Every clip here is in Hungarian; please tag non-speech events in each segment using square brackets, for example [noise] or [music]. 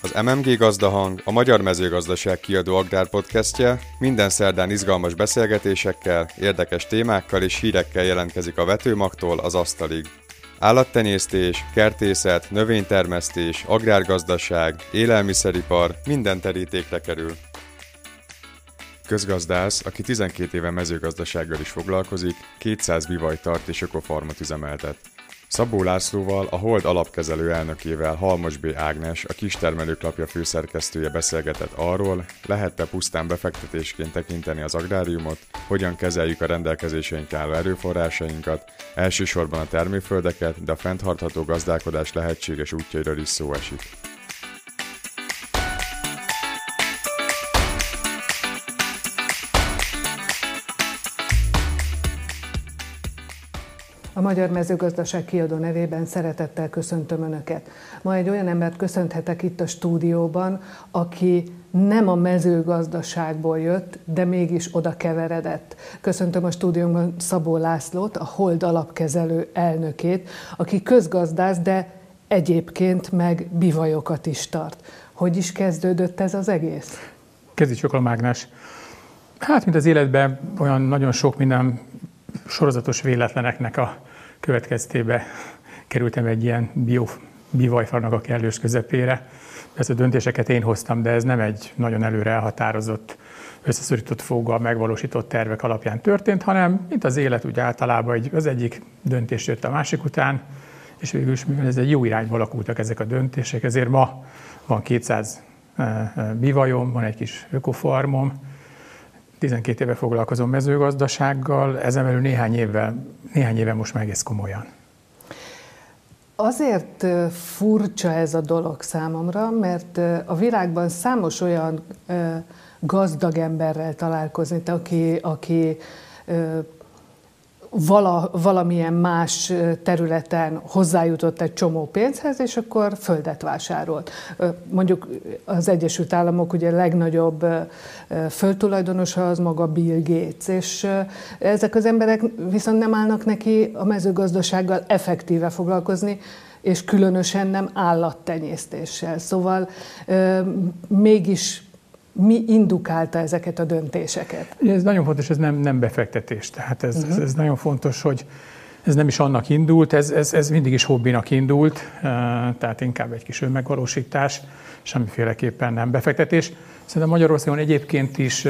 Az MMG Gazdahang, a Magyar Mezőgazdaság kiadó agrárpodcastje minden szerdán izgalmas beszélgetésekkel, érdekes témákkal és hírekkel jelentkezik a vetőmagtól az asztalig. Állattenyésztés, kertészet, növénytermesztés, agrárgazdaság, élelmiszeripar minden terítékre kerül. Közgazdász, aki 12 éve mezőgazdasággal is foglalkozik, 200 bivaj tart és ökofarmot üzemeltet. Szabó Lászlóval, a Hold alapkezelő elnökével Halmos B. Ágnes, a kistermelőklapja főszerkesztője beszélgetett arról, lehet-e pusztán befektetésként tekinteni az agráriumot, hogyan kezeljük a rendelkezéseink álló erőforrásainkat, elsősorban a termőföldeket, de a fenntartható gazdálkodás lehetséges útjairól is szó esik. A Magyar Mezőgazdaság kiadó nevében szeretettel köszöntöm Önöket. Ma egy olyan embert köszönhetek itt a stúdióban, aki nem a mezőgazdaságból jött, de mégis oda keveredett. Köszöntöm a stúdióban Szabó Lászlót, a Hold alapkezelő elnökét, aki közgazdász, de egyébként meg bivajokat is tart. Hogy is kezdődött ez az egész? Kezdjük a mágnás. Hát, mint az életben olyan nagyon sok minden sorozatos véletleneknek a következtébe kerültem egy ilyen bio, bivajfarnak a kellős közepére. Ezt a döntéseket én hoztam, de ez nem egy nagyon előre elhatározott, összeszorított foggal megvalósított tervek alapján történt, hanem mint az élet úgy általában egy, az egyik döntés jött a másik után, és végül is mivel ez egy jó irányba alakultak ezek a döntések, ezért ma van 200 eh, eh, bivajom, van egy kis ökofarmom, 12 éve foglalkozom mezőgazdasággal, ezen belül néhány évvel, néhány éve most meg egész komolyan. Azért furcsa ez a dolog számomra, mert a világban számos olyan gazdag emberrel találkozni, aki, aki vala, valamilyen más területen hozzájutott egy csomó pénzhez, és akkor földet vásárolt. Mondjuk az Egyesült Államok ugye legnagyobb földtulajdonosa az maga Bill Gates, és ezek az emberek viszont nem állnak neki a mezőgazdasággal effektíve foglalkozni, és különösen nem állattenyésztéssel. Szóval mégis mi indukálta ezeket a döntéseket? Ez nagyon fontos, ez nem, nem befektetés. Tehát ez, uh-huh. ez, ez nagyon fontos, hogy ez nem is annak indult, ez, ez, ez mindig is hobbinak indult, tehát inkább egy kis önmegvalósítás, semmiféleképpen nem befektetés. Szerintem Magyarországon egyébként is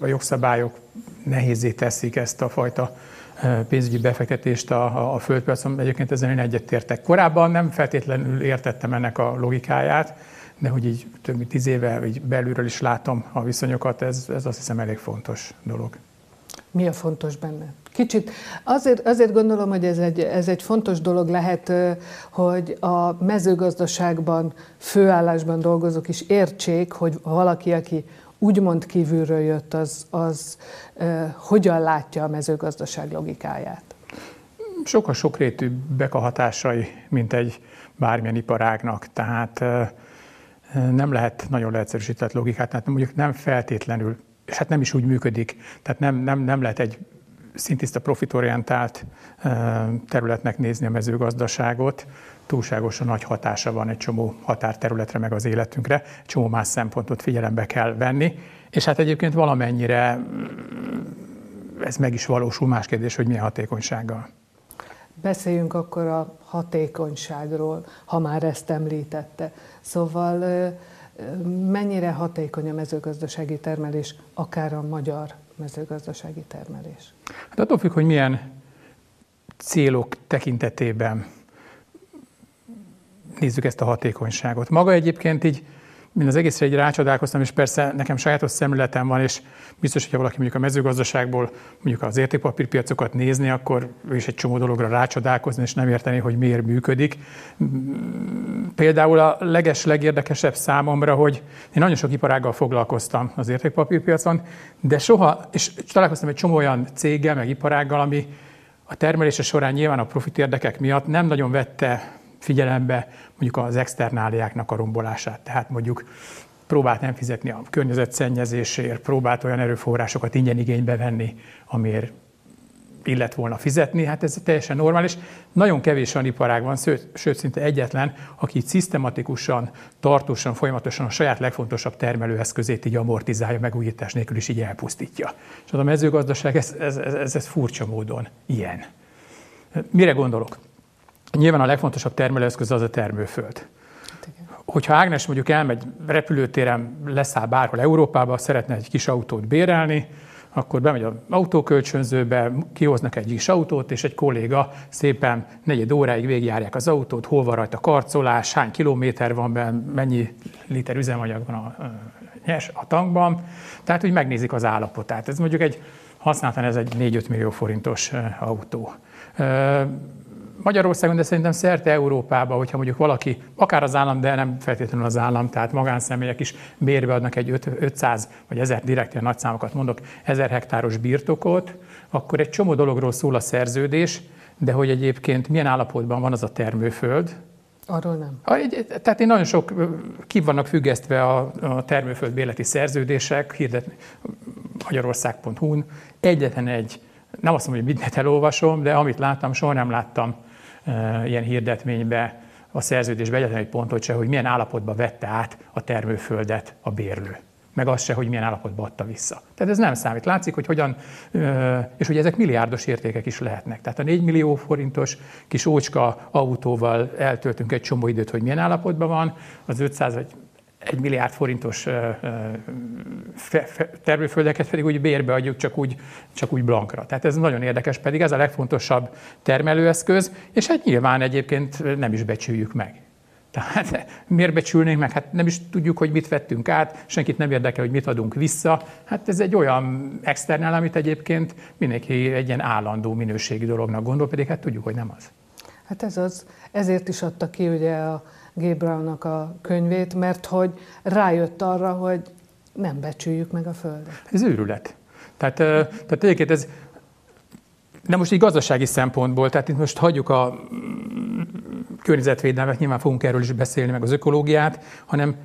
a jogszabályok nehézé teszik ezt a fajta pénzügyi befektetést a, a földpiacon. Egyébként ezzel én egyetértek. Korábban nem feltétlenül értettem ennek a logikáját, de hogy így több mint tíz éve így belülről is látom a viszonyokat, ez, ez azt hiszem elég fontos dolog. Mi a fontos benne? Kicsit azért, azért gondolom, hogy ez egy, ez egy fontos dolog lehet, hogy a mezőgazdaságban, főállásban dolgozók is értsék, hogy valaki, aki úgymond kívülről jött, az, az hogyan látja a mezőgazdaság logikáját? Sokkal sokrétűbbek a hatásai, mint egy bármilyen iparágnak. Tehát uh, nem lehet nagyon leegyszerűsített logikát, tehát mondjuk nem feltétlenül, és hát nem is úgy működik, tehát nem, nem, nem lehet egy szintiszta profitorientált területnek nézni a mezőgazdaságot, túlságosan nagy hatása van egy csomó határterületre, meg az életünkre, csomó más szempontot figyelembe kell venni, és hát egyébként valamennyire mm, ez meg is valósul, más kérdés, hogy milyen hatékonysággal. Beszéljünk akkor a hatékonyságról, ha már ezt említette. Szóval mennyire hatékony a mezőgazdasági termelés, akár a magyar mezőgazdasági termelés? Hát attól függ, hogy milyen célok tekintetében nézzük ezt a hatékonyságot. Maga egyébként így mint az egészre egy rácsodálkoztam, és persze nekem sajátos szemléletem van, és biztos, hogyha valaki mondjuk a mezőgazdaságból mondjuk az értékpapírpiacokat nézni, akkor ő is egy csomó dologra rácsodálkozni, és nem érteni, hogy miért működik. Például a leges, legérdekesebb számomra, hogy én nagyon sok iparággal foglalkoztam az értékpapírpiacon, de soha, és találkoztam egy csomó olyan céggel, meg iparággal, ami a termelése során nyilván a profit érdekek miatt nem nagyon vette figyelembe mondjuk az externáliáknak a rombolását. Tehát mondjuk próbált nem fizetni a környezetszennyezésért, próbált olyan erőforrásokat ingyen igénybe venni, amiért illet volna fizetni, hát ez teljesen normális. Nagyon kevés olyan iparág van, sőt, sőt szinte egyetlen, aki szisztematikusan, tartósan, folyamatosan a saját legfontosabb termelőeszközét így amortizálja, megújítás nélkül is így elpusztítja. És a mezőgazdaság, ez, ez, ez, ez furcsa módon ilyen. Mire gondolok? Nyilván a legfontosabb termelőeszköz az a termőföld. Hogyha Ágnes mondjuk elmegy repülőtéren, leszáll bárhol Európába, szeretne egy kis autót bérelni, akkor bemegy az autókölcsönzőbe, kihoznak egy kis autót, és egy kolléga szépen negyed óráig végigjárják az autót, hol van rajta karcolás, hány kilométer van benne, mennyi liter üzemanyag van a, nyers a tankban, tehát úgy megnézik az állapotát. Ez mondjuk egy használtan ez egy 4-5 millió forintos autó. Magyarországon, de szerintem szerte Európában, hogyha mondjuk valaki, akár az állam, de nem feltétlenül az állam, tehát magánszemélyek is bérbe adnak egy 500 vagy 1000, direkt ilyen nagy számokat mondok, 1000 hektáros birtokot, akkor egy csomó dologról szól a szerződés, de hogy egyébként milyen állapotban van az a termőföld, Arról nem. Tehát én nagyon sok, ki vannak függesztve a, a termőföld béleti szerződések, hirdet Magyarország.hu-n, egyetlen egy, nem azt mondom, hogy mindent elolvasom, de amit láttam, soha nem láttam ilyen hirdetménybe, a szerződésbe egyetlen egy pontot se, hogy milyen állapotban vette át a termőföldet a bérlő meg az se, hogy milyen állapotban adta vissza. Tehát ez nem számít. Látszik, hogy hogyan, és hogy ezek milliárdos értékek is lehetnek. Tehát a 4 millió forintos kis ócska autóval eltöltünk egy csomó időt, hogy milyen állapotban van, az 500 vagy egy milliárd forintos termőföldeket pedig úgy bérbe adjuk, csak úgy, csak úgy blankra. Tehát ez nagyon érdekes, pedig ez a legfontosabb termelőeszköz, és hát nyilván egyébként nem is becsüljük meg. Tehát [laughs] miért becsülnénk meg? Hát nem is tudjuk, hogy mit vettünk át, senkit nem érdekel, hogy mit adunk vissza. Hát ez egy olyan externál, amit egyébként mindenki egy ilyen állandó minőségi dolognak gondol, pedig hát tudjuk, hogy nem az. Hát ez az. Ezért is adta ki ugye a G. Brownnak a könyvét, mert hogy rájött arra, hogy nem becsüljük meg a Földet. Ez őrület. Tehát, tehát egyébként ez, nem most így gazdasági szempontból, tehát itt most hagyjuk a mm, környezetvédelmet, nyilván fogunk erről is beszélni, meg az ökológiát, hanem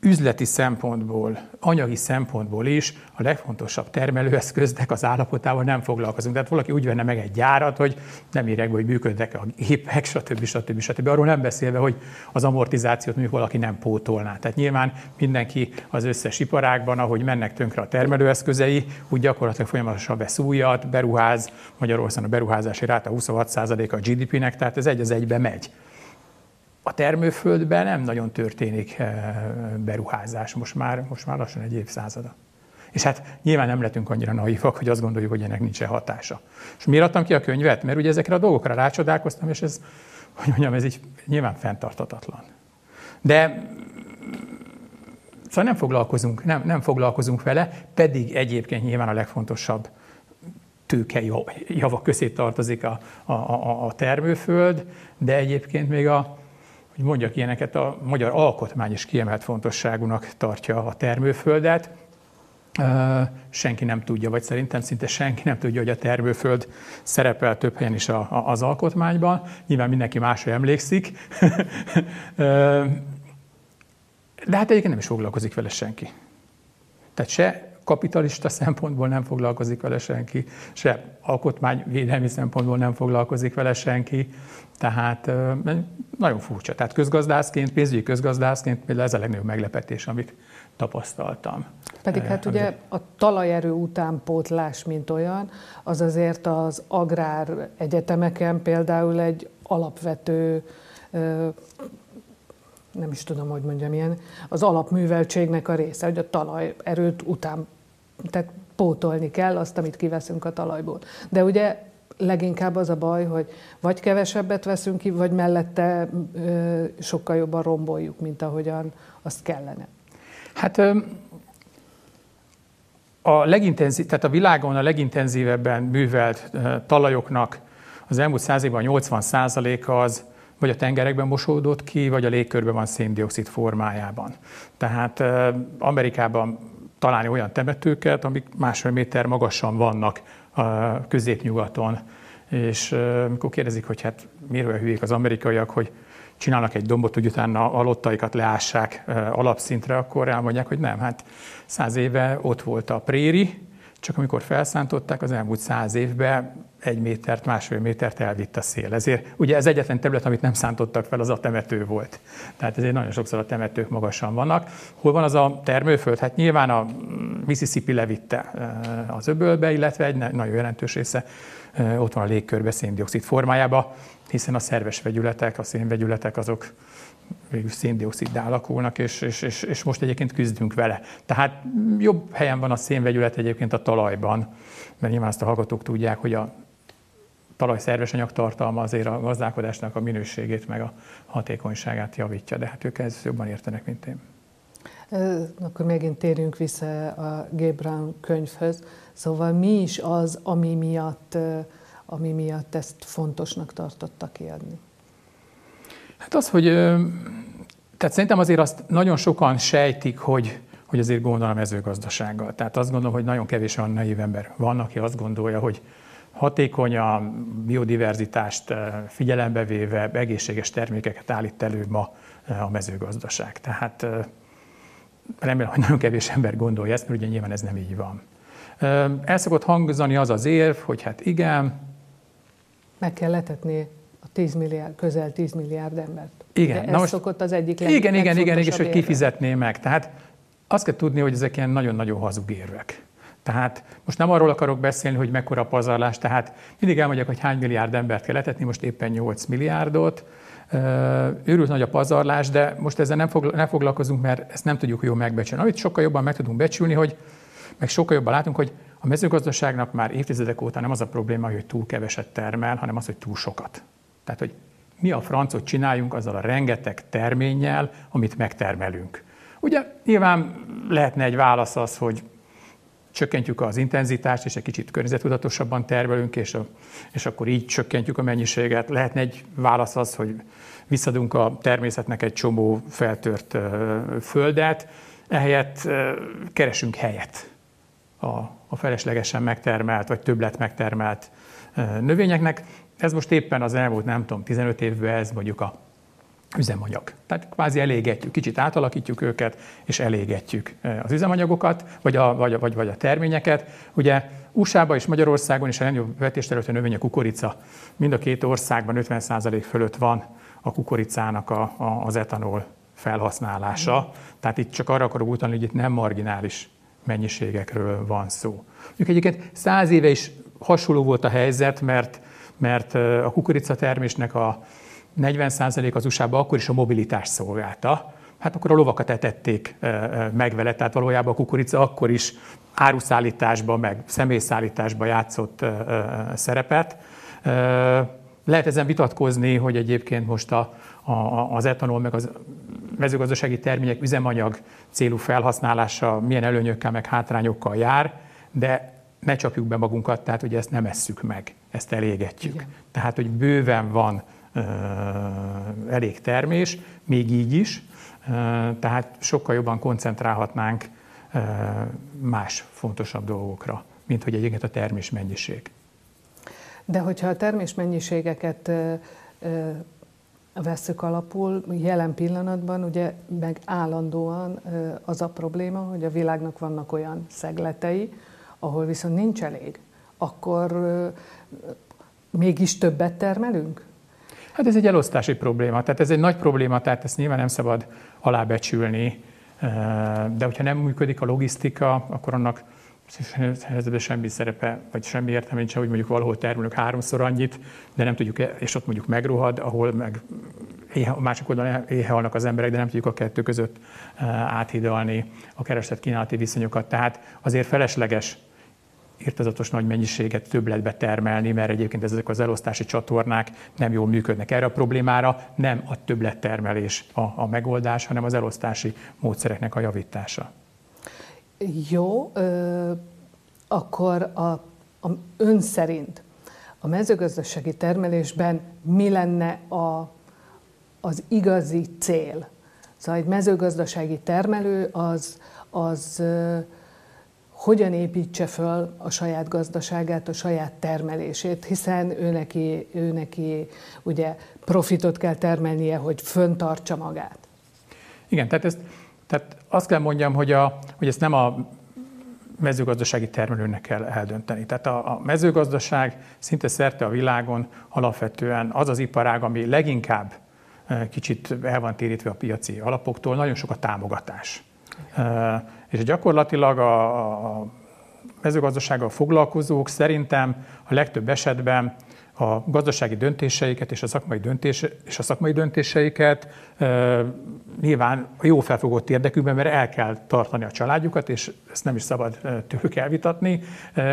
üzleti szempontból, anyagi szempontból is a legfontosabb termelőeszköznek az állapotával nem foglalkozunk. Tehát valaki úgy venne meg egy gyárat, hogy nem írják hogy működnek a gépek, stb. stb. stb. Arról nem beszélve, hogy az amortizációt mondjuk valaki nem pótolná. Tehát nyilván mindenki az összes iparágban, ahogy mennek tönkre a termelőeszközei, úgy gyakorlatilag folyamatosan vesz újat, beruház, Magyarországon a beruházási ráta 26% a GDP-nek, tehát ez egy az egybe megy a termőföldben nem nagyon történik eh, beruházás, most már, most már lassan egy évszázada. És hát nyilván nem lettünk annyira naivak, hogy azt gondoljuk, hogy ennek nincsen hatása. És miért adtam ki a könyvet? Mert ugye ezekre a dolgokra rácsodálkoztam, és ez, hogy mondjam, ez így nyilván fenntartatatlan. De szóval nem foglalkozunk, nem, nem foglalkozunk vele, pedig egyébként nyilván a legfontosabb tőke javak közé tartozik a, a, a, a termőföld, de egyébként még a, hogy mondjak ilyeneket, a magyar alkotmány is kiemelt fontosságúnak tartja a termőföldet. Senki nem tudja, vagy szerintem szinte senki nem tudja, hogy a termőföld szerepel több helyen is az alkotmányban. Nyilván mindenki másra emlékszik. [laughs] De hát egyébként nem is foglalkozik vele senki. Tehát se kapitalista szempontból nem foglalkozik vele senki, se alkotmányvédelmi szempontból nem foglalkozik vele senki. Tehát nagyon furcsa. Tehát közgazdászként, pénzügyi közgazdászként például ez a legnagyobb meglepetés, amit tapasztaltam. Pedig hát ugye a talajerő utánpótlás, mint olyan, az azért az agrár egyetemeken például egy alapvető nem is tudom, hogy mondjam ilyen, az alapműveltségnek a része, hogy a talajerőt után, tehát pótolni kell azt, amit kiveszünk a talajból. De ugye leginkább az a baj, hogy vagy kevesebbet veszünk ki, vagy mellette ö, sokkal jobban romboljuk, mint ahogyan azt kellene. Hát a legintenzív, tehát a világon a legintenzívebben művelt talajoknak az elmúlt száz évben 80 százaléka az vagy a tengerekben mosódott ki, vagy a légkörben van széndiokszid formájában. Tehát Amerikában találni olyan temetőket, amik másfél méter magasan vannak a középnyugaton. És amikor kérdezik, hogy hát miért olyan hülyék az amerikaiak, hogy csinálnak egy dombot, hogy utána a lottaikat leássák alapszintre, akkor elmondják, hogy nem, hát száz éve ott volt a préri, csak amikor felszántották az elmúlt száz évben, egy métert, másfél métert elvitt a szél. Ezért ugye ez egyetlen terület, amit nem szántottak fel, az a temető volt. Tehát ezért nagyon sokszor a temetők magasan vannak. Hol van az a termőföld? Hát nyilván a Mississippi levitte eh, az öbölbe, illetve egy nagyon jelentős része eh, ott van a légkörbe széndiokszid formájába, hiszen a szerves vegyületek, a szénvegyületek azok végül széndioksziddá alakulnak, és, és, és, és most egyébként küzdünk vele. Tehát jobb helyen van a szénvegyület egyébként a talajban, mert nyilván azt a hallgatók tudják, hogy a talaj szerves anyagtartalma azért a gazdálkodásnak a minőségét meg a hatékonyságát javítja, de hát ők ezt jobban értenek, mint én. Akkor megint térjünk vissza a Gébran könyvhöz. Szóval mi is az, ami miatt, ami miatt ezt fontosnak tartotta kiadni? Hát az, hogy tehát szerintem azért azt nagyon sokan sejtik, hogy, hogy azért gondol a mezőgazdasággal. Tehát azt gondolom, hogy nagyon kevés olyan naív ember van, aki azt gondolja, hogy hatékony a biodiverzitást figyelembe véve egészséges termékeket állít elő ma a mezőgazdaság. Tehát remélem, hogy nagyon kevés ember gondolja ezt, mert ugye nyilván ez nem így van. El szokott hangzani az az érv, hogy hát igen. Meg kell letetni 10 milliárd, közel 10 milliárd embert. Igen. De ez most, szokott az egyik Igen, igen, igen, igen, és hogy kifizetné meg. Tehát azt kell tudni, hogy ezek ilyen nagyon-nagyon hazug érvek. Tehát most nem arról akarok beszélni, hogy mekkora pazarlás, tehát mindig elmondják, hogy hány milliárd embert kell letetni, most éppen 8 milliárdot. Őrült nagy a pazarlás, de most ezzel nem, fogla, nem foglalkozunk, mert ezt nem tudjuk jól megbecsülni. Amit sokkal jobban meg tudunk becsülni, hogy meg sokkal jobban látunk, hogy a mezőgazdaságnak már évtizedek óta nem az a probléma, hogy túl keveset termel, hanem az, hogy túl sokat. Tehát, hogy mi a francot csináljunk azzal a rengeteg terménnyel, amit megtermelünk. Ugye nyilván lehetne egy válasz az, hogy csökkentjük az intenzitást, és egy kicsit környezetudatosabban termelünk, és, a, és akkor így csökkentjük a mennyiséget. Lehetne egy válasz az, hogy visszadunk a természetnek egy csomó feltört földet, ehelyett keresünk helyet a, a feleslegesen megtermelt, vagy többlet megtermelt növényeknek. Ez most éppen az elmúlt, nem tudom, 15 évben ez mondjuk a üzemanyag. Tehát kvázi elégetjük, kicsit átalakítjuk őket, és elégetjük az üzemanyagokat, vagy a, vagy, vagy, vagy a terményeket. Ugye usa és Magyarországon is a legnagyobb vetésterületen növény a kukorica. Mind a két országban 50% fölött van a kukoricának a, a, az etanol felhasználása. Mm. Tehát itt csak arra akarok utalni, hogy itt nem marginális mennyiségekről van szó. Mondjuk egyébként száz éve is hasonló volt a helyzet, mert mert a kukoricatermésnek a 40% az USA-ban akkor is a mobilitást szolgálta, hát akkor a lovakat etették meg vele, tehát valójában a kukorica akkor is áruszállításban, meg személyszállításban játszott szerepet. Lehet ezen vitatkozni, hogy egyébként most a, a, az etanol meg az mezőgazdasági termények üzemanyag célú felhasználása milyen előnyökkel meg hátrányokkal jár, de ne csapjuk be magunkat, tehát hogy ezt nem esszük meg, ezt elégetjük. Igen. Tehát, hogy bőven van elég termés, még így is, tehát sokkal jobban koncentrálhatnánk más fontosabb dolgokra, mint hogy egyébként a termés mennyiség. De hogyha a termés mennyiségeket veszük alapul, jelen pillanatban ugye meg állandóan az a probléma, hogy a világnak vannak olyan szegletei, ahol viszont nincs elég, akkor mégis többet termelünk? Hát ez egy elosztási probléma, tehát ez egy nagy probléma, tehát ezt nyilván nem szabad alábecsülni, de hogyha nem működik a logisztika, akkor annak helyzetben semmi szerepe, vagy semmi értelme nincs, hogy mondjuk valahol termelünk háromszor annyit, de nem tudjuk, és ott mondjuk megrohad, ahol meg éhe, a másik oldalon éhehalnak az emberek, de nem tudjuk a kettő között áthidalni a kereslet kínálati viszonyokat. Tehát azért felesleges irtozatos nagy mennyiséget többletbe termelni, mert egyébként ezek az elosztási csatornák nem jól működnek. Erre a problémára nem a többlettermelés a, a megoldás, hanem az elosztási módszereknek a javítása. Jó, ö, akkor a, a ön szerint a mezőgazdasági termelésben mi lenne a, az igazi cél? Szóval egy mezőgazdasági termelő az, az hogyan építse föl a saját gazdaságát, a saját termelését, hiszen ő neki, ő neki ugye profitot kell termelnie, hogy föntartsa magát. Igen, tehát, ezt, tehát azt kell mondjam, hogy, a, hogy ezt nem a mezőgazdasági termelőnek kell eldönteni. Tehát a, a mezőgazdaság szinte szerte a világon alapvetően az az iparág, ami leginkább kicsit el van térítve a piaci alapoktól, nagyon sok a támogatás. És gyakorlatilag a, a mezőgazdasággal foglalkozók szerintem a legtöbb esetben a gazdasági döntéseiket és a szakmai, döntés, és a szakmai döntéseiket e, nyilván a jó felfogott érdekükben, mert el kell tartani a családjukat, és ezt nem is szabad tőlük elvitatni,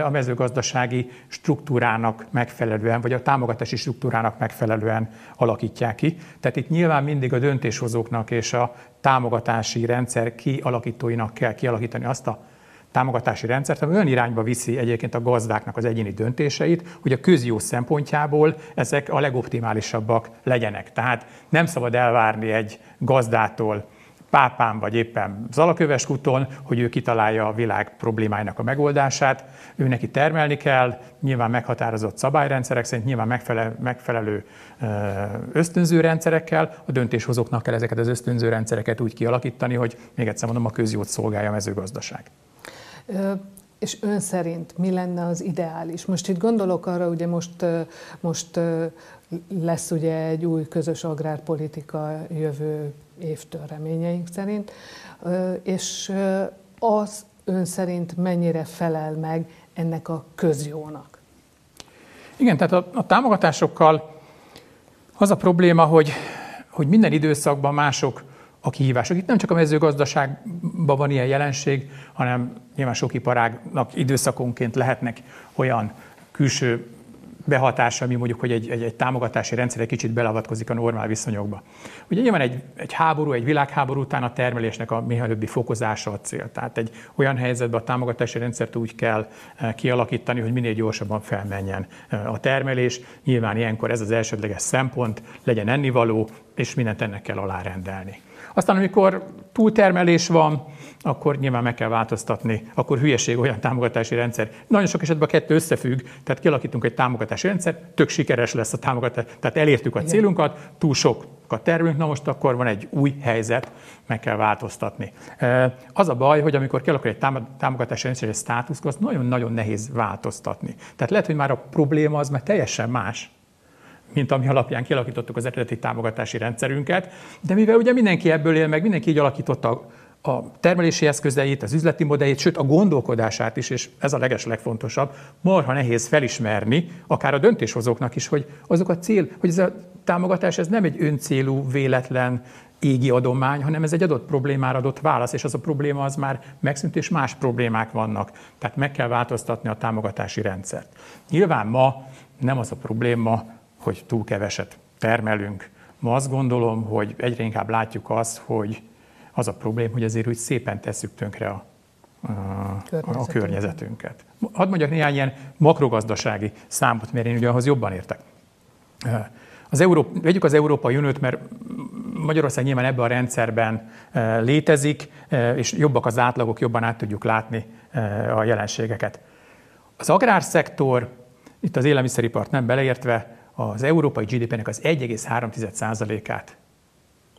a mezőgazdasági struktúrának megfelelően, vagy a támogatási struktúrának megfelelően alakítják ki. Tehát itt nyilván mindig a döntéshozóknak és a támogatási rendszer kialakítóinak kell kialakítani azt a támogatási rendszert, ami olyan irányba viszi egyébként a gazdáknak az egyéni döntéseit, hogy a közjó szempontjából ezek a legoptimálisabbak legyenek. Tehát nem szabad elvárni egy gazdától, Pápán vagy éppen Zalaköves kuton, hogy ő kitalálja a világ problémáinak a megoldását. Ő neki termelni kell, nyilván meghatározott szabályrendszerek szerint, nyilván megfelelő, ösztönző rendszerekkel, a döntéshozóknak kell ezeket az ösztönző rendszereket úgy kialakítani, hogy még egyszer mondom, a közjót szolgálja a mezőgazdaság. És ön szerint mi lenne az ideális? Most itt gondolok arra, ugye most, most lesz ugye egy új közös agrárpolitika jövő évtől reményeink szerint, és az ön szerint mennyire felel meg ennek a közjónak? Igen, tehát a, a támogatásokkal az a probléma, hogy, hogy minden időszakban mások a kihívások. Itt nem csak a mezőgazdaságban van ilyen jelenség, hanem nyilván sok iparágnak időszakonként lehetnek olyan külső behatása, ami mondjuk, hogy egy, egy, egy támogatási rendszer egy kicsit belavatkozik a normál viszonyokba. Ugye nyilván egy, egy háború, egy világháború után a termelésnek a mielőbbi fokozása a cél. Tehát egy olyan helyzetben a támogatási rendszert úgy kell eh, kialakítani, hogy minél gyorsabban felmenjen eh, a termelés. Nyilván ilyenkor ez az elsődleges szempont, legyen ennivaló, és mindent ennek kell alárendelni. Aztán, amikor túltermelés van, akkor nyilván meg kell változtatni, akkor hülyeség olyan támogatási rendszer. Nagyon sok esetben a kettő összefügg, tehát kialakítunk egy támogatási rendszer, tök sikeres lesz a támogatás, tehát elértük a Igen. célunkat, túl sok a termünk, na most akkor van egy új helyzet, meg kell változtatni. Az a baj, hogy amikor kialakul egy támogatási rendszer, egy státusz, az nagyon-nagyon nehéz változtatni. Tehát lehet, hogy már a probléma az már teljesen más, mint ami alapján kialakítottuk az eredeti támogatási rendszerünket. De mivel ugye mindenki ebből él, meg mindenki így alakította a termelési eszközeit, az üzleti modelljét, sőt a gondolkodását is, és ez a leges legfontosabb, marha nehéz felismerni, akár a döntéshozóknak is, hogy azok a cél, hogy ez a támogatás ez nem egy öncélú, véletlen égi adomány, hanem ez egy adott problémára adott válasz, és az a probléma az már megszűnt, és más problémák vannak. Tehát meg kell változtatni a támogatási rendszert. Nyilván ma nem az a probléma, hogy túl keveset termelünk. Ma azt gondolom, hogy egyre inkább látjuk azt, hogy az a probléma, hogy azért úgy szépen tesszük tönkre a, a, a környezetünket. Hadd mondjak néhány ilyen makrogazdasági számot, mert én ugye ahhoz jobban értek. Az Európa, vegyük az Európai Uniót, mert Magyarország nyilván ebben a rendszerben e, létezik, e, és jobbak az átlagok, jobban át tudjuk látni e, a jelenségeket. Az agrárszektor, itt az élelmiszeripart nem beleértve, az európai GDP-nek az 1,3%-át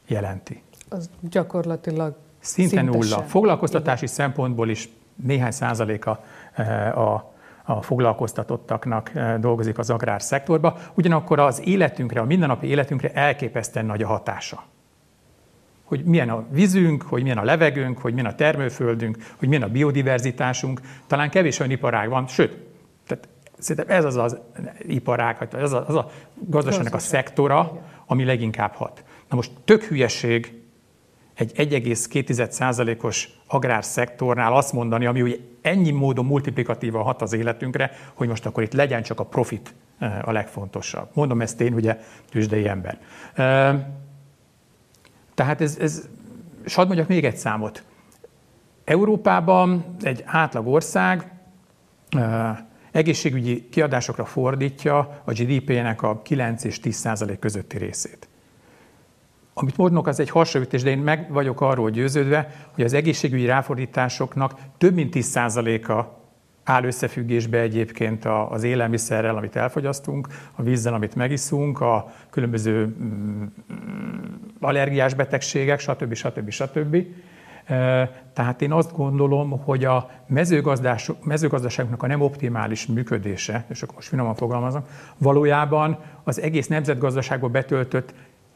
jelenti. Az gyakorlatilag Szinte nulla. Foglalkoztatási Igen. szempontból is néhány százaléka eh, a, a foglalkoztatottaknak eh, dolgozik az agrárszektorban, ugyanakkor az életünkre, a mindennapi életünkre elképesztően nagy a hatása. Hogy milyen a vízünk, hogy milyen a levegőnk, hogy milyen a termőföldünk, hogy milyen a biodiverzitásunk. Talán kevés olyan iparág van, sőt, Szerintem ez az az iparág, az a, az a gazdaságnak a szektora, ami leginkább hat. Na most tök hülyeség egy 1,2%-os agrárszektornál azt mondani, ami ugye ennyi módon multiplikatívan hat az életünkre, hogy most akkor itt legyen csak a profit eh, a legfontosabb. Mondom ezt én, ugye, tűzsdei ember. Eh, tehát ez, ez és hadd mondjak még egy számot. Európában egy átlag ország eh, egészségügyi kiadásokra fordítja a GDP-nek a 9 és 10 százalék közötti részét. Amit mondok, az egy hasonlítés, de én meg vagyok arról győződve, hogy az egészségügyi ráfordításoknak több mint 10 százaléka áll összefüggésbe egyébként az élelmiszerrel, amit elfogyasztunk, a vízzel, amit megiszunk, a különböző mm, allergiás betegségek, stb. stb. stb. Tehát én azt gondolom, hogy a mezőgazdaságnak a nem optimális működése, és akkor most finoman fogalmazom, valójában az egész nemzetgazdaságban betöltött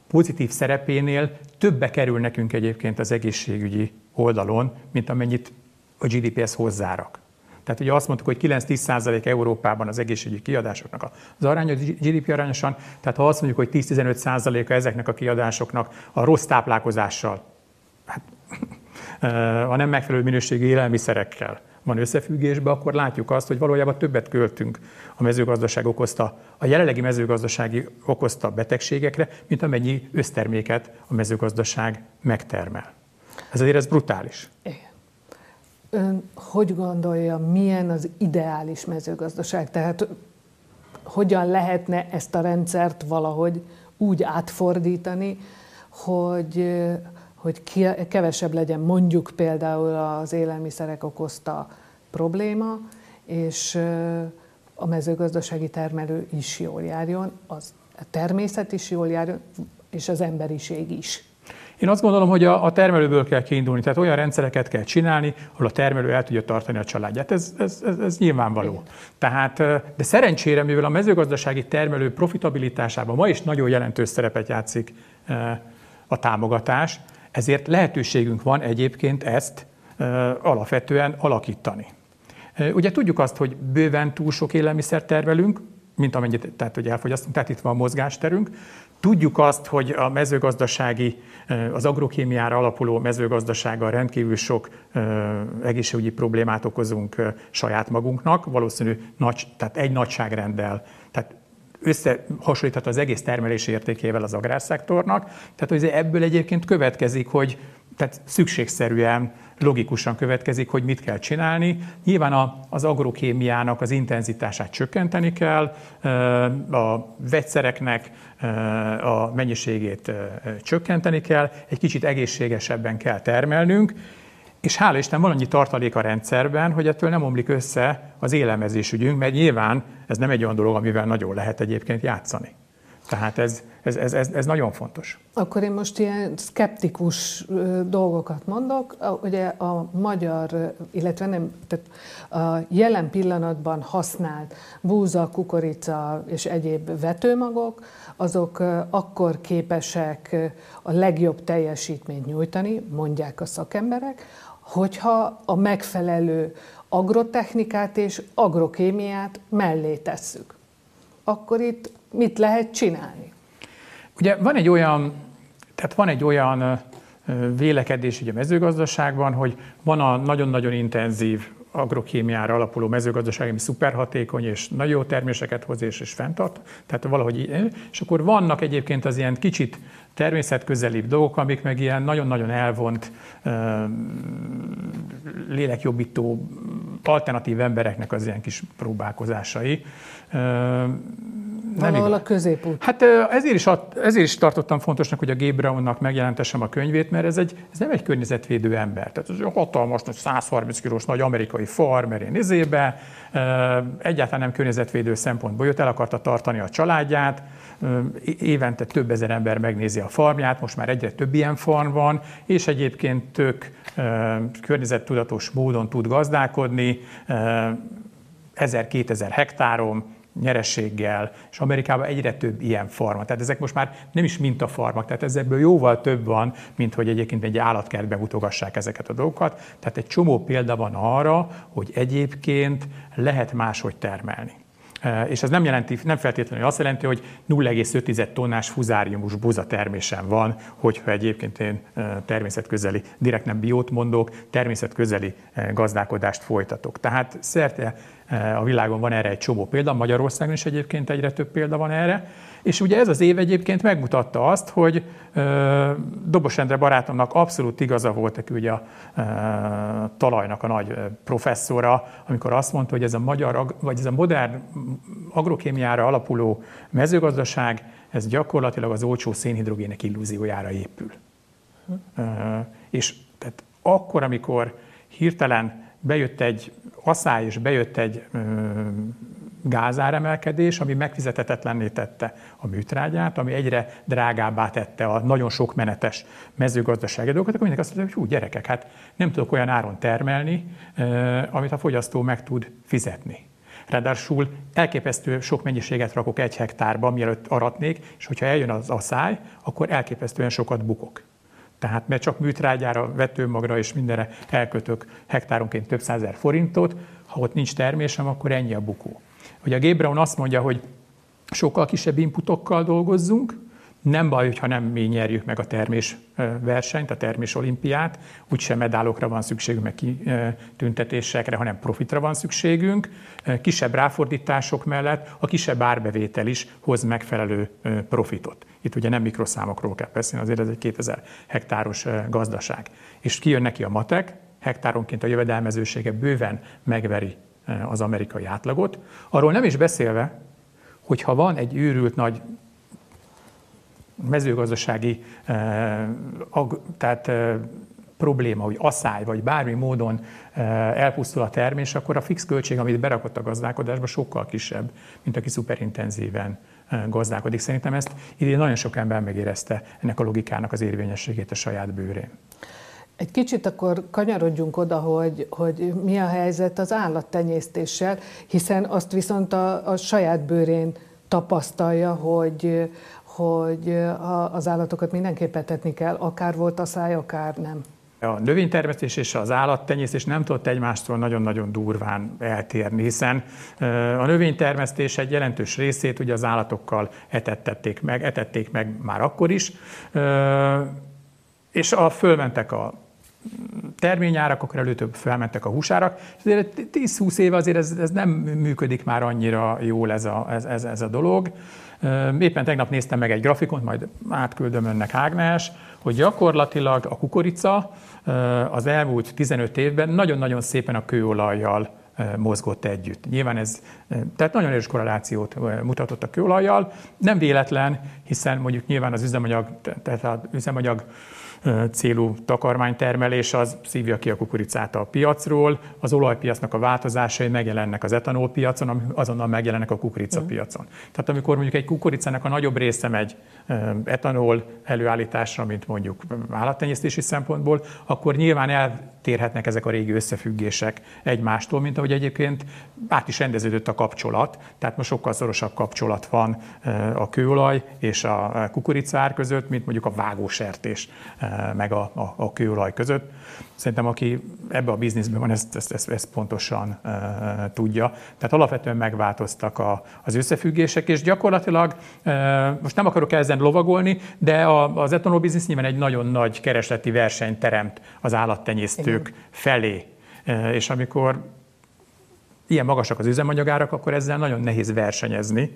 pozitív szerepénél többe kerül nekünk egyébként az egészségügyi oldalon, mint amennyit a GDP-hez hozzárak. Tehát ugye azt mondtuk, hogy 9-10% Európában az egészségügyi kiadásoknak az aránya, GDP arányosan, tehát ha azt mondjuk, hogy 10-15%-a ezeknek a kiadásoknak a rossz táplálkozással, hát, a nem megfelelő minőségű élelmiszerekkel van összefüggésben, akkor látjuk azt, hogy valójában többet költünk a mezőgazdaság okozta, a jelenlegi mezőgazdasági okozta betegségekre, mint amennyi összterméket a mezőgazdaság megtermel. Ez azért ez brutális. Igen. Ön hogy gondolja, milyen az ideális mezőgazdaság? Tehát hogyan lehetne ezt a rendszert valahogy úgy átfordítani, hogy, hogy kevesebb legyen mondjuk például az élelmiszerek okozta probléma, és a mezőgazdasági termelő is jól járjon, az a természet is jól járjon, és az emberiség is. Én azt gondolom, hogy a, a termelőből kell kiindulni, tehát olyan rendszereket kell csinálni, ahol a termelő el tudja tartani a családját. Ez, ez, ez, ez nyilvánvaló. Igen. Tehát, de szerencsére, mivel a mezőgazdasági termelő profitabilitásában ma is nagyon jelentős szerepet játszik a támogatás, ezért lehetőségünk van egyébként ezt alapvetően alakítani. Ugye tudjuk azt, hogy bőven túl sok élelmiszer termelünk, mint amennyit tehát, hogy elfogyasztunk, tehát itt van a mozgásterünk. Tudjuk azt, hogy a mezőgazdasági, az agrokémiára alapuló mezőgazdasággal rendkívül sok egészségügyi problémát okozunk saját magunknak, valószínű nagy, tehát egy nagyságrenddel, tehát összehasonlíthat az egész termelési értékével az agrárszektornak. Tehát hogy ebből egyébként következik, hogy tehát szükségszerűen, logikusan következik, hogy mit kell csinálni. Nyilván az agrokémiának az intenzitását csökkenteni kell, a vegyszereknek a mennyiségét csökkenteni kell, egy kicsit egészségesebben kell termelnünk, és hála Isten van annyi tartalék a rendszerben, hogy ettől nem omlik össze az élelmezésügyünk, mert nyilván ez nem egy olyan dolog, amivel nagyon lehet egyébként játszani. Tehát ez, ez, ez, ez, ez nagyon fontos. Akkor én most ilyen szkeptikus dolgokat mondok. Ugye a magyar, illetve nem, tehát a jelen pillanatban használt búza, kukorica és egyéb vetőmagok, azok akkor képesek a legjobb teljesítményt nyújtani, mondják a szakemberek, hogyha a megfelelő agrotechnikát és agrokémiát mellé tesszük. Akkor itt mit lehet csinálni? Ugye van egy olyan, tehát van egy olyan vélekedés ugye a mezőgazdaságban, hogy van a nagyon-nagyon intenzív agrokémiára alapuló mezőgazdaság, ami szuperhatékony, és nagyon jó terméseket hoz és, és fenntart. Tehát valahogy, és akkor vannak egyébként az ilyen kicsit természetközelibb dolgok, amik meg ilyen nagyon-nagyon elvont, lélekjobbító, alternatív embereknek az ilyen kis próbálkozásai. Valahol a középút. Hát ezért is, ezért is tartottam fontosnak, hogy a Gabe Brownnak megjelentessem a könyvét, mert ez, egy, ez nem egy környezetvédő ember. Tehát ez egy hatalmas, 130 kilós nagy amerikai farmer én izébe, egyáltalán nem környezetvédő szempontból jött, el akarta tartani a családját, évente több ezer ember megnézi a farmját, most már egyre több ilyen farm van, és egyébként tök környezettudatos módon tud gazdálkodni, 1000-2000 hektáron, nyerességgel, és Amerikában egyre több ilyen farma. Tehát ezek most már nem is mintafarmak, tehát ezekből jóval több van, mint hogy egyébként egy állatkertbe mutogassák ezeket a dolgokat. Tehát egy csomó példa van arra, hogy egyébként lehet máshogy termelni. És ez nem, jelenti, nem feltétlenül azt jelenti, hogy 0,5 tonnás fuzáriumos buza termésem van, hogyha egyébként én természetközeli, direkt nem biót mondok, természetközeli gazdálkodást folytatok. Tehát szerte a világon van erre egy csomó példa, Magyarországon is egyébként egyre több példa van erre, és ugye ez az év egyébként megmutatta azt, hogy Dobos Endre barátomnak abszolút igaza volt, aki ugye a talajnak a nagy professzora, amikor azt mondta, hogy ez a magyar, vagy ez a modern agrokémiára alapuló mezőgazdaság, ez gyakorlatilag az olcsó szénhidrogének illúziójára épül. És tehát akkor, amikor hirtelen bejött egy asszály, és bejött egy gázáremelkedés, ami megfizetetetlenné tette a műtrágyát, ami egyre drágábbá tette a nagyon sok menetes mezőgazdasági dolgokat, akkor mindenki azt mondja, hogy hú, gyerekek, hát nem tudok olyan áron termelni, amit a fogyasztó meg tud fizetni. Ráadásul elképesztő sok mennyiséget rakok egy hektárba, mielőtt aratnék, és hogyha eljön az asszály, akkor elképesztően sokat bukok. Tehát mert csak műtrágyára, vetőmagra és mindenre elkötök hektáronként több százer forintot, ha ott nincs termésem, akkor ennyi a bukó. Ugye a Brown azt mondja, hogy sokkal kisebb inputokkal dolgozzunk, nem baj, hogyha nem mi nyerjük meg a termés versenyt, a termés olimpiát, úgysem medálokra van szükségünk, meg kitüntetésekre, hanem profitra van szükségünk. Kisebb ráfordítások mellett a kisebb árbevétel is hoz megfelelő profitot. Itt ugye nem mikroszámokról kell beszélni, azért ez egy 2000 hektáros gazdaság. És kijön neki a matek, hektáronként a jövedelmezősége bőven megveri az amerikai átlagot. Arról nem is beszélve, hogy ha van egy őrült nagy mezőgazdasági tehát probléma, hogy asszály, vagy bármi módon elpusztul a termés, akkor a fix költség, amit berakott a gazdálkodásba, sokkal kisebb, mint aki szuperintenzíven gazdálkodik. Szerintem ezt idén nagyon sok ember megérezte ennek a logikának az érvényességét a saját bőrén. Egy kicsit akkor kanyarodjunk oda, hogy, hogy mi a helyzet az állattenyésztéssel, hiszen azt viszont a, a saját bőrén tapasztalja, hogy, hogy az állatokat mindenképp etetni kell, akár volt a száj, akár nem. A növénytermesztés és az állattenyésztés nem tudott egymástól nagyon-nagyon durván eltérni, hiszen a növénytermesztés egy jelentős részét ugye az állatokkal etettették meg, etették meg már akkor is, és a fölmentek a terményárak, akkor előtöbb felmentek a húsárak, és azért 10-20 éve azért ez, ez nem működik már annyira jól ez a, ez, ez, ez a dolog. Éppen tegnap néztem meg egy grafikont, majd átküldöm önnek Ágnes, hogy gyakorlatilag a kukorica az elmúlt 15 évben nagyon-nagyon szépen a kőolajjal mozgott együtt. Nyilván ez, tehát nagyon erős korrelációt mutatott a kőolajjal. Nem véletlen, hiszen mondjuk nyilván az üzemanyag, tehát az üzemanyag célú takarmánytermelés az szívja ki a kukoricát a piacról, az olajpiacnak a változásai megjelennek az etanolpiacon, azonnal megjelennek a kukoricapiacon. Uh-huh. Tehát amikor mondjuk egy kukoricának a nagyobb része megy etanol előállításra, mint mondjuk állattenyésztési szempontból, akkor nyilván eltérhetnek ezek a régi összefüggések egymástól, mint ahogy egyébként át is rendeződött a kapcsolat, tehát most sokkal szorosabb kapcsolat van a kőolaj és a kukoricár között, mint mondjuk a vágósertés meg a, a, a kőolaj között. Szerintem aki ebbe a bizniszben van, ezt, ezt, ezt, ezt pontosan uh, tudja. Tehát alapvetően megváltoztak a, az összefüggések, és gyakorlatilag uh, most nem akarok ezen lovagolni, de a, az etanol biznisz nyilván egy nagyon nagy keresleti versenyt teremt az állattenyésztők Igen. felé. Uh, és amikor ilyen magasak az üzemanyagárak, akkor ezzel nagyon nehéz versenyezni.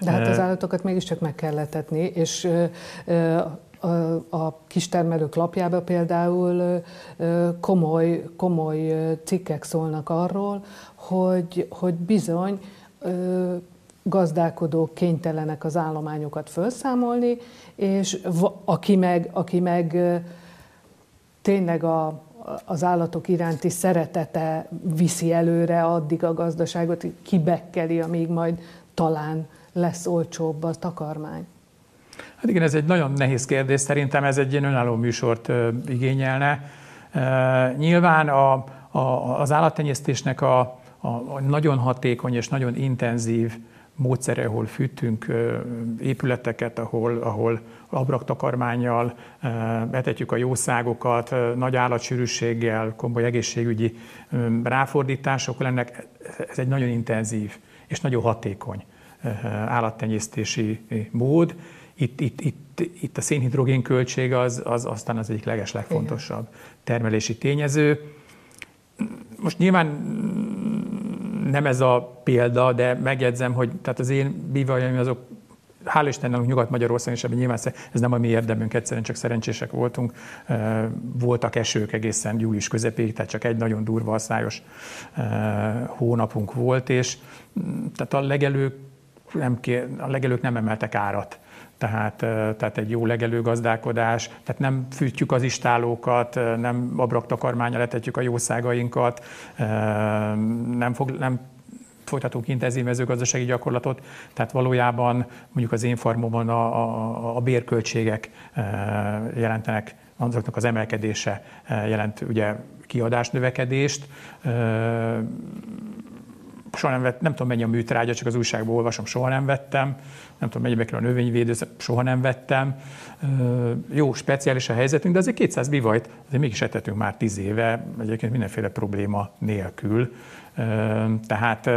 De hát az állatokat mégiscsak meg kell letetni, és a kistermelők lapjába például komoly, komoly cikkek szólnak arról, hogy, hogy bizony gazdálkodók kénytelenek az állományokat felszámolni, és aki meg, aki meg tényleg a, az állatok iránti szeretete viszi előre addig a gazdaságot, kibekkeli, amíg majd talán lesz olcsóbb a takarmány. Hát igen, ez egy nagyon nehéz kérdés, szerintem ez egy ilyen önálló műsort igényelne. Nyilván a, a, az állattenyésztésnek a, a, a nagyon hatékony és nagyon intenzív módszere, ahol fűtünk épületeket, ahol, ahol abraktakarmányjal betetjük a jószágokat, nagy állatsűrűséggel, komoly egészségügyi ráfordítások lennek. Ez egy nagyon intenzív és nagyon hatékony állattenyésztési mód, itt, itt, itt, itt a szénhidrogén költség az, az aztán az egyik leges legfontosabb termelési tényező. Most nyilván nem ez a példa, de megjegyzem, hogy tehát az én bívajaim azok hál' Istennek Nyugat-Magyarországon is ebben nyilván ez nem a mi érdemünk, egyszerűen csak szerencsések voltunk. Voltak esők egészen július közepéig, tehát csak egy nagyon durva szájos hónapunk volt, és tehát a legelők nem, kér, a legelők nem emeltek árat tehát, tehát egy jó legelőgazdálkodás, tehát nem fűtjük az istálókat, nem abraktakarmányra letetjük a jószágainkat, nem, fog, nem folytatunk intenzív mezőgazdasági gyakorlatot, tehát valójában mondjuk az én farmomon a, a, a bérköltségek jelentenek azoknak az emelkedése jelent ugye kiadás növekedést. Soha nem, vett, nem tudom mennyi a műtrágya, csak az újságból olvasom, soha nem vettem. Nem tudom mennyibe a növényvédő, soha nem vettem. Jó, speciális a helyzetünk, de azért 200 bivajt azért mégis etetünk már 10 éve, egyébként mindenféle probléma nélkül. Tehát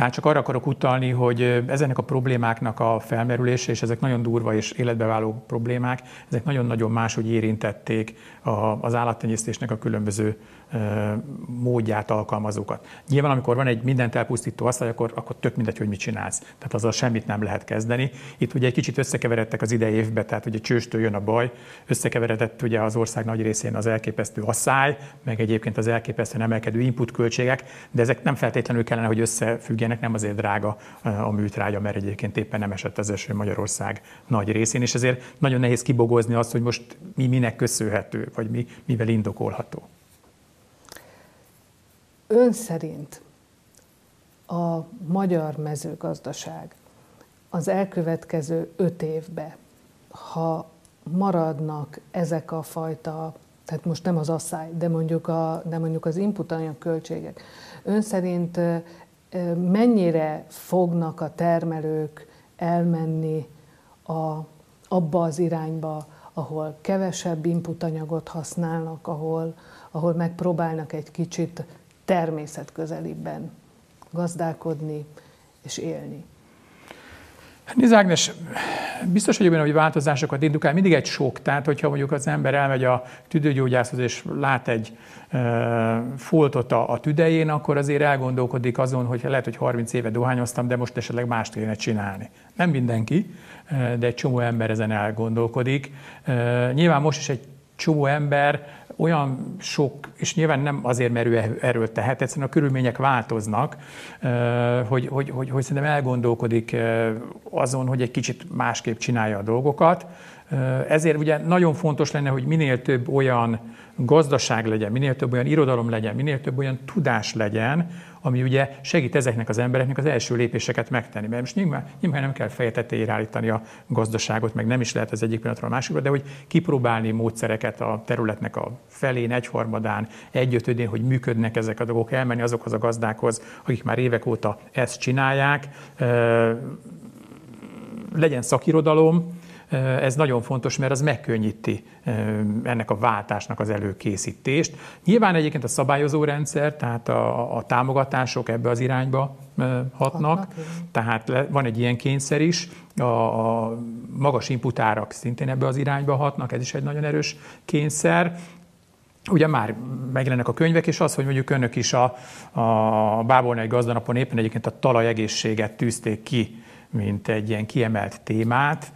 tehát csak arra akarok utalni, hogy ezeknek a problémáknak a felmerülése, és ezek nagyon durva és életbeváló problémák, ezek nagyon-nagyon máshogy érintették az állattenyésztésnek a különböző módját alkalmazókat. Nyilván, amikor van egy mindent elpusztító asztal, akkor, akkor tök mindegy, hogy mit csinálsz. Tehát azzal semmit nem lehet kezdeni. Itt ugye egy kicsit összekeveredtek az idei évbe, tehát ugye csőstől jön a baj, összekeveredett ugye az ország nagy részén az elképesztő asszály, meg egyébként az elképesztően emelkedő input költségek, de ezek nem feltétlenül kellene, hogy összefüggjenek, nem azért drága a műtrágya, mert egyébként éppen nem esett az eső Magyarország nagy részén, és ezért nagyon nehéz kibogozni azt, hogy most mi minek köszönhető, vagy mi, mivel indokolható. Ön szerint a magyar mezőgazdaság az elkövetkező öt évbe, ha maradnak ezek a fajta, tehát most nem az asszály, de mondjuk, a, de mondjuk az input költségek, ön szerint mennyire fognak a termelők elmenni a, abba az irányba, ahol kevesebb inputanyagot használnak, ahol, ahol megpróbálnak egy kicsit természetközelibben gazdálkodni és élni. Nézd Ágnes, biztos vagyok benne, hogy változásokat indukál. Mindig egy sok. Tehát, hogyha mondjuk az ember elmegy a tüdőgyógyászhoz, és lát egy e, foltot a, a tüdején, akkor azért elgondolkodik azon, hogy lehet, hogy 30 éve dohányoztam, de most esetleg mást kéne csinálni. Nem mindenki, de egy csomó ember ezen elgondolkodik. E, nyilván most is egy csomó ember olyan sok, és nyilván nem azért, mert ő erről tehet, egyszerűen a körülmények változnak, hogy, hogy, hogy, hogy szerintem elgondolkodik azon, hogy egy kicsit másképp csinálja a dolgokat. Ezért ugye nagyon fontos lenne, hogy minél több olyan gazdaság legyen, minél több olyan irodalom legyen, minél több olyan tudás legyen, ami ugye segít ezeknek az embereknek az első lépéseket megtenni. Mert most nyilván, nyilván nem kell fejetetéért állítani a gazdaságot, meg nem is lehet az egyik pillanatról a másikra, de hogy kipróbálni módszereket a területnek a felén, egyharmadán, egyötödén, hogy működnek ezek a dolgok, elmenni azokhoz a gazdákhoz, akik már évek óta ezt csinálják, legyen szakirodalom, ez nagyon fontos, mert az megkönnyíti ennek a váltásnak az előkészítést. Nyilván egyébként a szabályozó rendszer, tehát a, a támogatások ebbe az irányba hatnak, hatnak tehát van egy ilyen kényszer is. A, a magas inputárak szintén ebbe az irányba hatnak, ez is egy nagyon erős kényszer. Ugye már megjelennek a könyvek, és az, hogy mondjuk önök is a, a Bábolnai gazdanapon éppen egyébként a talajegészséget tűzték ki mint egy ilyen kiemelt témát,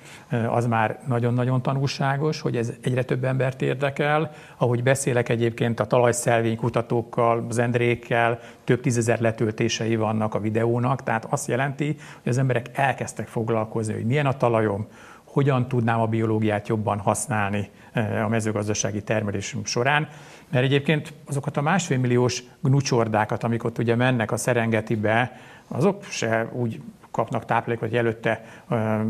az már nagyon-nagyon tanulságos, hogy ez egyre több embert érdekel. Ahogy beszélek egyébként a talajszelvény kutatókkal, az Endrékkel, több tízezer letöltései vannak a videónak, tehát azt jelenti, hogy az emberek elkezdtek foglalkozni, hogy milyen a talajom, hogyan tudnám a biológiát jobban használni a mezőgazdasági termelésünk során. Mert egyébként azokat a másfél milliós gnucsordákat, amik ott ugye mennek a Szerengetibe, azok se úgy kapnak táplálékot, hogy előtte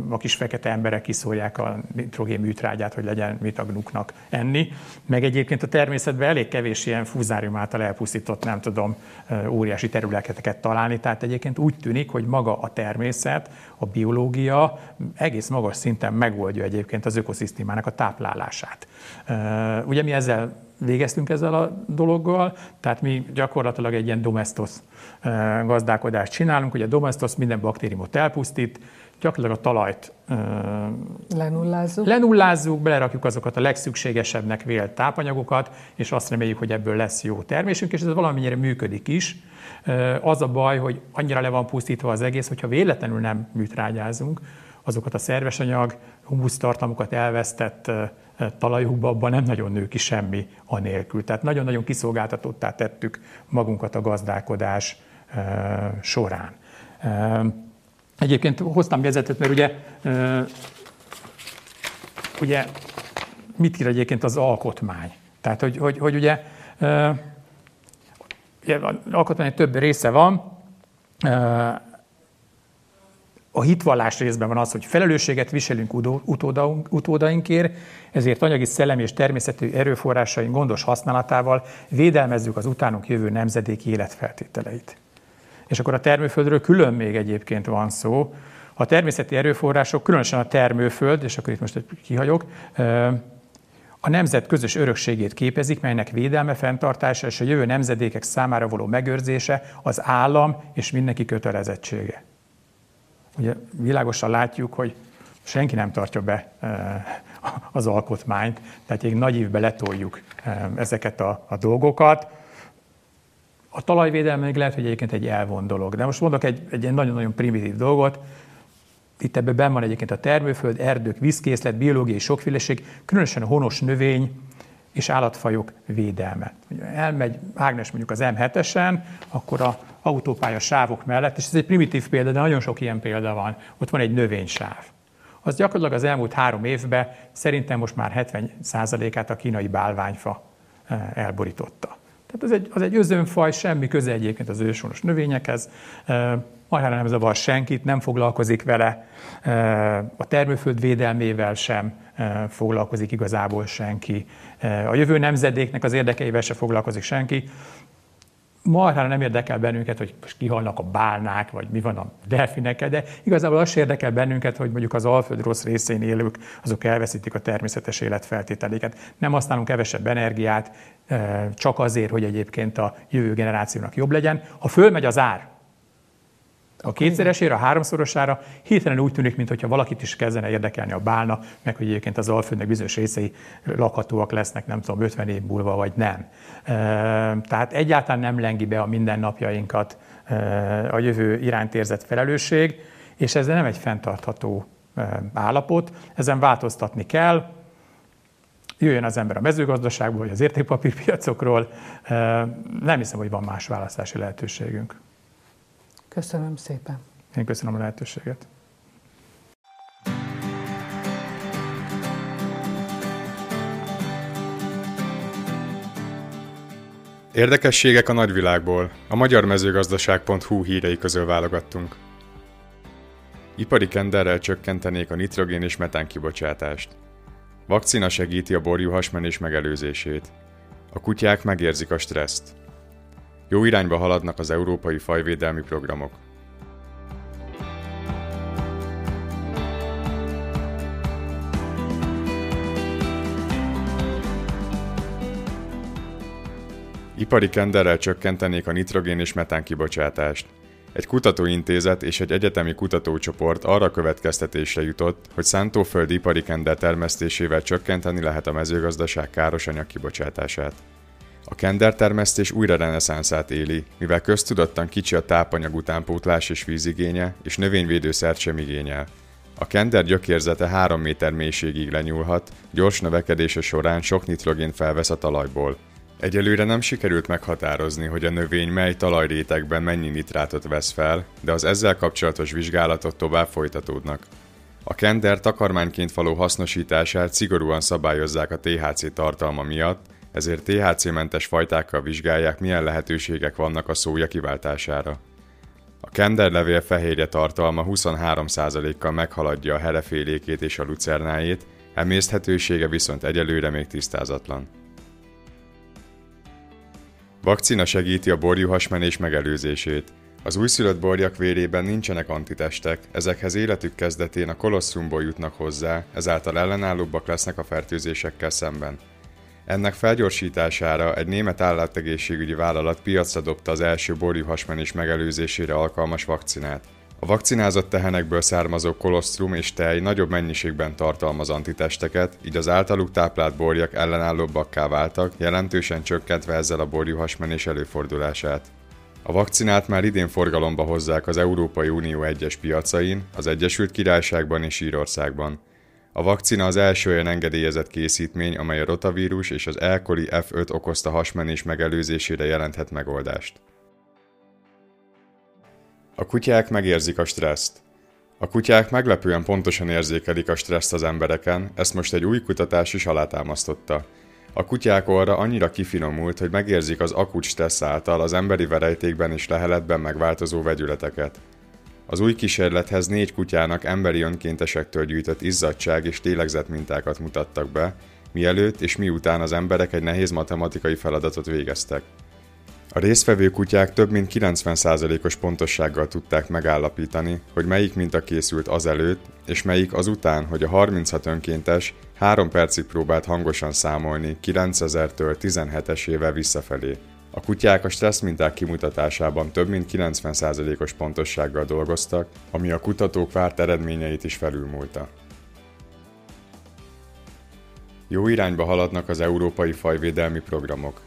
a kis fekete emberek kiszórják a nitrogén műtrágyát, hogy legyen mit a gnuknak enni. Meg egyébként a természetben elég kevés ilyen fúzárium által elpusztított, nem tudom, óriási területeket találni. Tehát egyébként úgy tűnik, hogy maga a természet, a biológia egész magas szinten megoldja egyébként az ökoszisztémának a táplálását. Ugye mi ezzel végeztünk ezzel a dologgal, tehát mi gyakorlatilag egy ilyen domestos gazdálkodást csinálunk, hogy a domestos minden baktériumot elpusztít, gyakorlatilag a talajt lenullázzuk. lenullázzuk, belerakjuk azokat a legszükségesebbnek vélt tápanyagokat, és azt reméljük, hogy ebből lesz jó termésünk, és ez valamennyire működik is. Az a baj, hogy annyira le van pusztítva az egész, hogyha véletlenül nem műtrágyázunk, azokat a szerves anyag, humusz tartalmukat elvesztett talajukba, abban nem nagyon nő ki semmi anélkül. Tehát nagyon-nagyon kiszolgáltatottá tettük magunkat a gazdálkodás során. Egyébként hoztam vezetet, mert ugye, ugye mit ír egyébként az alkotmány? Tehát, hogy, hogy, hogy ugye, ugye alkotmány több része van, a hitvallás részben van az, hogy felelősséget viselünk utódainkért, ezért anyagi, szellemi és természeti erőforrásaink gondos használatával védelmezzük az utánunk jövő nemzedéki életfeltételeit. És akkor a termőföldről külön még egyébként van szó. A természeti erőforrások, különösen a termőföld, és akkor itt most egy kihagyok, a nemzet közös örökségét képezik, melynek védelme, fenntartása és a jövő nemzedékek számára való megőrzése az állam és mindenki kötelezettsége. Ugye világosan látjuk, hogy senki nem tartja be az alkotmányt, tehát egy nagy évbe letoljuk ezeket a, a dolgokat. A talajvédelme még lehet, hogy egyébként egy elvon dolog. De most mondok egy, egy nagyon-nagyon primitív dolgot. Itt ebben benn van egyébként a termőföld, erdők, vízkészlet, biológiai sokféleség, különösen a honos növény és állatfajok védelme. Elmegy Ágnes mondjuk az M7-esen, akkor a autópálya sávok mellett, és ez egy primitív példa, de nagyon sok ilyen példa van, ott van egy növénysáv. Az gyakorlatilag az elmúlt három évben szerintem most már 70%-át a kínai bálványfa eh, elborította. Tehát az egy, az egy özönfaj, semmi köze egyébként az őshonos növényekhez, eh, majdnem nem zavar senkit, nem foglalkozik vele, eh, a termőföld védelmével sem foglalkozik igazából senki, a jövő nemzedéknek az érdekeivel sem foglalkozik senki marhára nem érdekel bennünket, hogy most kihalnak a bálnák, vagy mi van a delfinekkel, de igazából az érdekel bennünket, hogy mondjuk az Alföld rossz részén élők, azok elveszítik a természetes életfeltételéket. Nem használunk kevesebb energiát, eh, csak azért, hogy egyébként a jövő generációnak jobb legyen. Ha fölmegy az ár, a kétszeresére, a háromszorosára hirtelen úgy tűnik, mintha valakit is kezdene érdekelni a bálna, meg hogy egyébként az Alföldnek bizonyos részei lakhatóak lesznek, nem tudom, 50 év múlva, vagy nem. Tehát egyáltalán nem lengi be a mindennapjainkat a jövő iránt érzett felelősség, és ez nem egy fenntartható állapot, ezen változtatni kell, jöjjön az ember a mezőgazdaságból, vagy az értékpapírpiacokról, nem hiszem, hogy van más választási lehetőségünk. Köszönöm szépen. Én köszönöm a lehetőséget. Érdekességek a nagyvilágból. A magyar mezőgazdaság.hu hírei közül válogattunk. Ipari kenderrel csökkentenék a nitrogén és metán kibocsátást. Vakcina segíti a borjuhasmenés megelőzését. A kutyák megérzik a stresszt. Jó irányba haladnak az európai fajvédelmi programok. Ipari kenderrel csökkentenék a nitrogén és metán kibocsátást. Egy kutatóintézet és egy egyetemi kutatócsoport arra következtetésre jutott, hogy szántóföldi ipari kender termesztésével csökkenteni lehet a mezőgazdaság káros anyag kibocsátását. A kendertermesztés újra reneszánszát éli, mivel köztudottan kicsi a tápanyag utánpótlás és vízigénye, és növényvédőszert sem igényel. A kender gyökérzete 3 méter mélységig lenyúlhat, gyors növekedése során sok nitrogén felvesz a talajból. Egyelőre nem sikerült meghatározni, hogy a növény mely talajrétegben mennyi nitrátot vesz fel, de az ezzel kapcsolatos vizsgálatok tovább folytatódnak. A kender takarmányként való hasznosítását szigorúan szabályozzák a THC tartalma miatt, ezért THC-mentes fajtákkal vizsgálják, milyen lehetőségek vannak a szója kiváltására. A kenderlevél fehérje tartalma 23%-kal meghaladja a herefélékét és a lucernájét, emészthetősége viszont egyelőre még tisztázatlan. Vakcina segíti a borjuhasmenés megelőzését. Az újszülött borjak vérében nincsenek antitestek, ezekhez életük kezdetén a kolosszumból jutnak hozzá, ezáltal ellenállóbbak lesznek a fertőzésekkel szemben. Ennek felgyorsítására egy német állategészségügyi vállalat piacra dobta az első borjuhasmenés megelőzésére alkalmas vakcinát. A vakcinázott tehenekből származó kolosztrum és tej nagyobb mennyiségben tartalmaz antitesteket, így az általuk táplált borjak ellenállóbbakká váltak, jelentősen csökkentve ezzel a borjuhasmenés előfordulását. A vakcinát már idén forgalomba hozzák az Európai Unió egyes piacain, az Egyesült Királyságban és Írországban. A vakcina az első olyan engedélyezett készítmény, amely a rotavírus és az E. coli F5 okozta hasmenés megelőzésére jelenthet megoldást. A kutyák megérzik a stresszt. A kutyák meglepően pontosan érzékelik a stresszt az embereken, ezt most egy új kutatás is alátámasztotta. A kutyák orra annyira kifinomult, hogy megérzik az akut stressz által az emberi verejtékben és leheletben megváltozó vegyületeket. Az új kísérlethez négy kutyának emberi önkéntesektől gyűjtött izzadság és mintákat mutattak be, mielőtt és miután az emberek egy nehéz matematikai feladatot végeztek. A résztvevő kutyák több mint 90%-os pontossággal tudták megállapítani, hogy melyik minta készült azelőtt, és melyik azután, hogy a 36 önkéntes 3 percig próbált hangosan számolni 9000-től 17-esével visszafelé. A kutyák a stressz minták kimutatásában több mint 90%-os pontossággal dolgoztak, ami a kutatók várt eredményeit is felülmúlta. Jó irányba haladnak az európai fajvédelmi programok.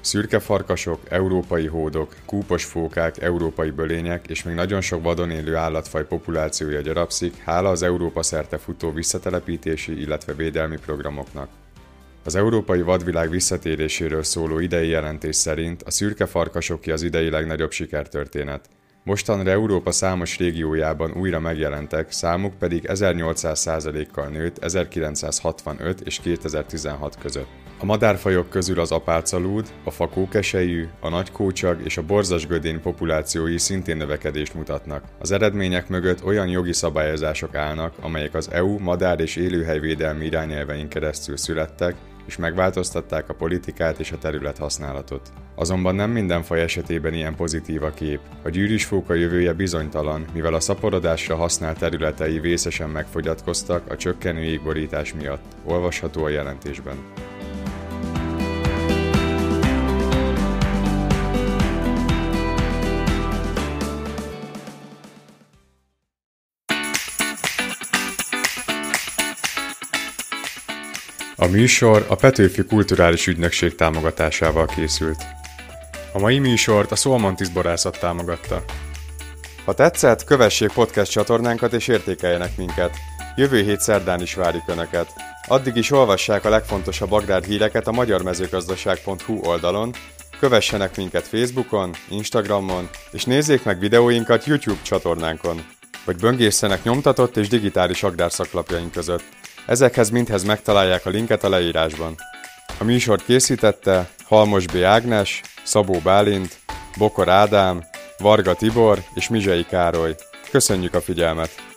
Szürke farkasok, európai hódok, kúpos fókák, európai bölények és még nagyon sok vadon élő állatfaj populációja gyarapszik, hála az Európa szerte futó visszatelepítési, illetve védelmi programoknak. Az európai vadvilág visszatéréséről szóló idei jelentés szerint a szürke farkasoké az idei legnagyobb sikertörténet. Mostanra Európa számos régiójában újra megjelentek, számuk pedig 1800%-kal nőtt 1965 és 2016 között. A madárfajok közül az apácalúd, a fakókesejű, a nagykócsag és a borzasgödény populációi szintén növekedést mutatnak. Az eredmények mögött olyan jogi szabályozások állnak, amelyek az EU madár- és élőhelyvédelmi irányelvein keresztül születtek, és megváltoztatták a politikát és a terület használatot. Azonban nem minden faj esetében ilyen pozitív a kép. A gyűrűsfóka jövője bizonytalan, mivel a szaporodásra használt területei vészesen megfogyatkoztak a csökkenő égborítás miatt. Olvasható a jelentésben. A műsor a Petőfi Kulturális Ügynökség támogatásával készült. A mai műsort a Szolmontis borászat támogatta. Ha tetszett, kövessék podcast csatornánkat és értékeljenek minket. Jövő hét szerdán is várjuk Önöket. Addig is olvassák a legfontosabb agrárhíreket a magyarmezőgazdaság.hu oldalon, kövessenek minket Facebookon, Instagramon, és nézzék meg videóinkat YouTube csatornánkon, vagy böngészenek nyomtatott és digitális agrárszaklapjaink között. Ezekhez mindhez megtalálják a linket a leírásban. A műsort készítette Halmos B. Ágnes, Szabó Bálint, Bokor Ádám, Varga Tibor és Mizsei Károly. Köszönjük a figyelmet!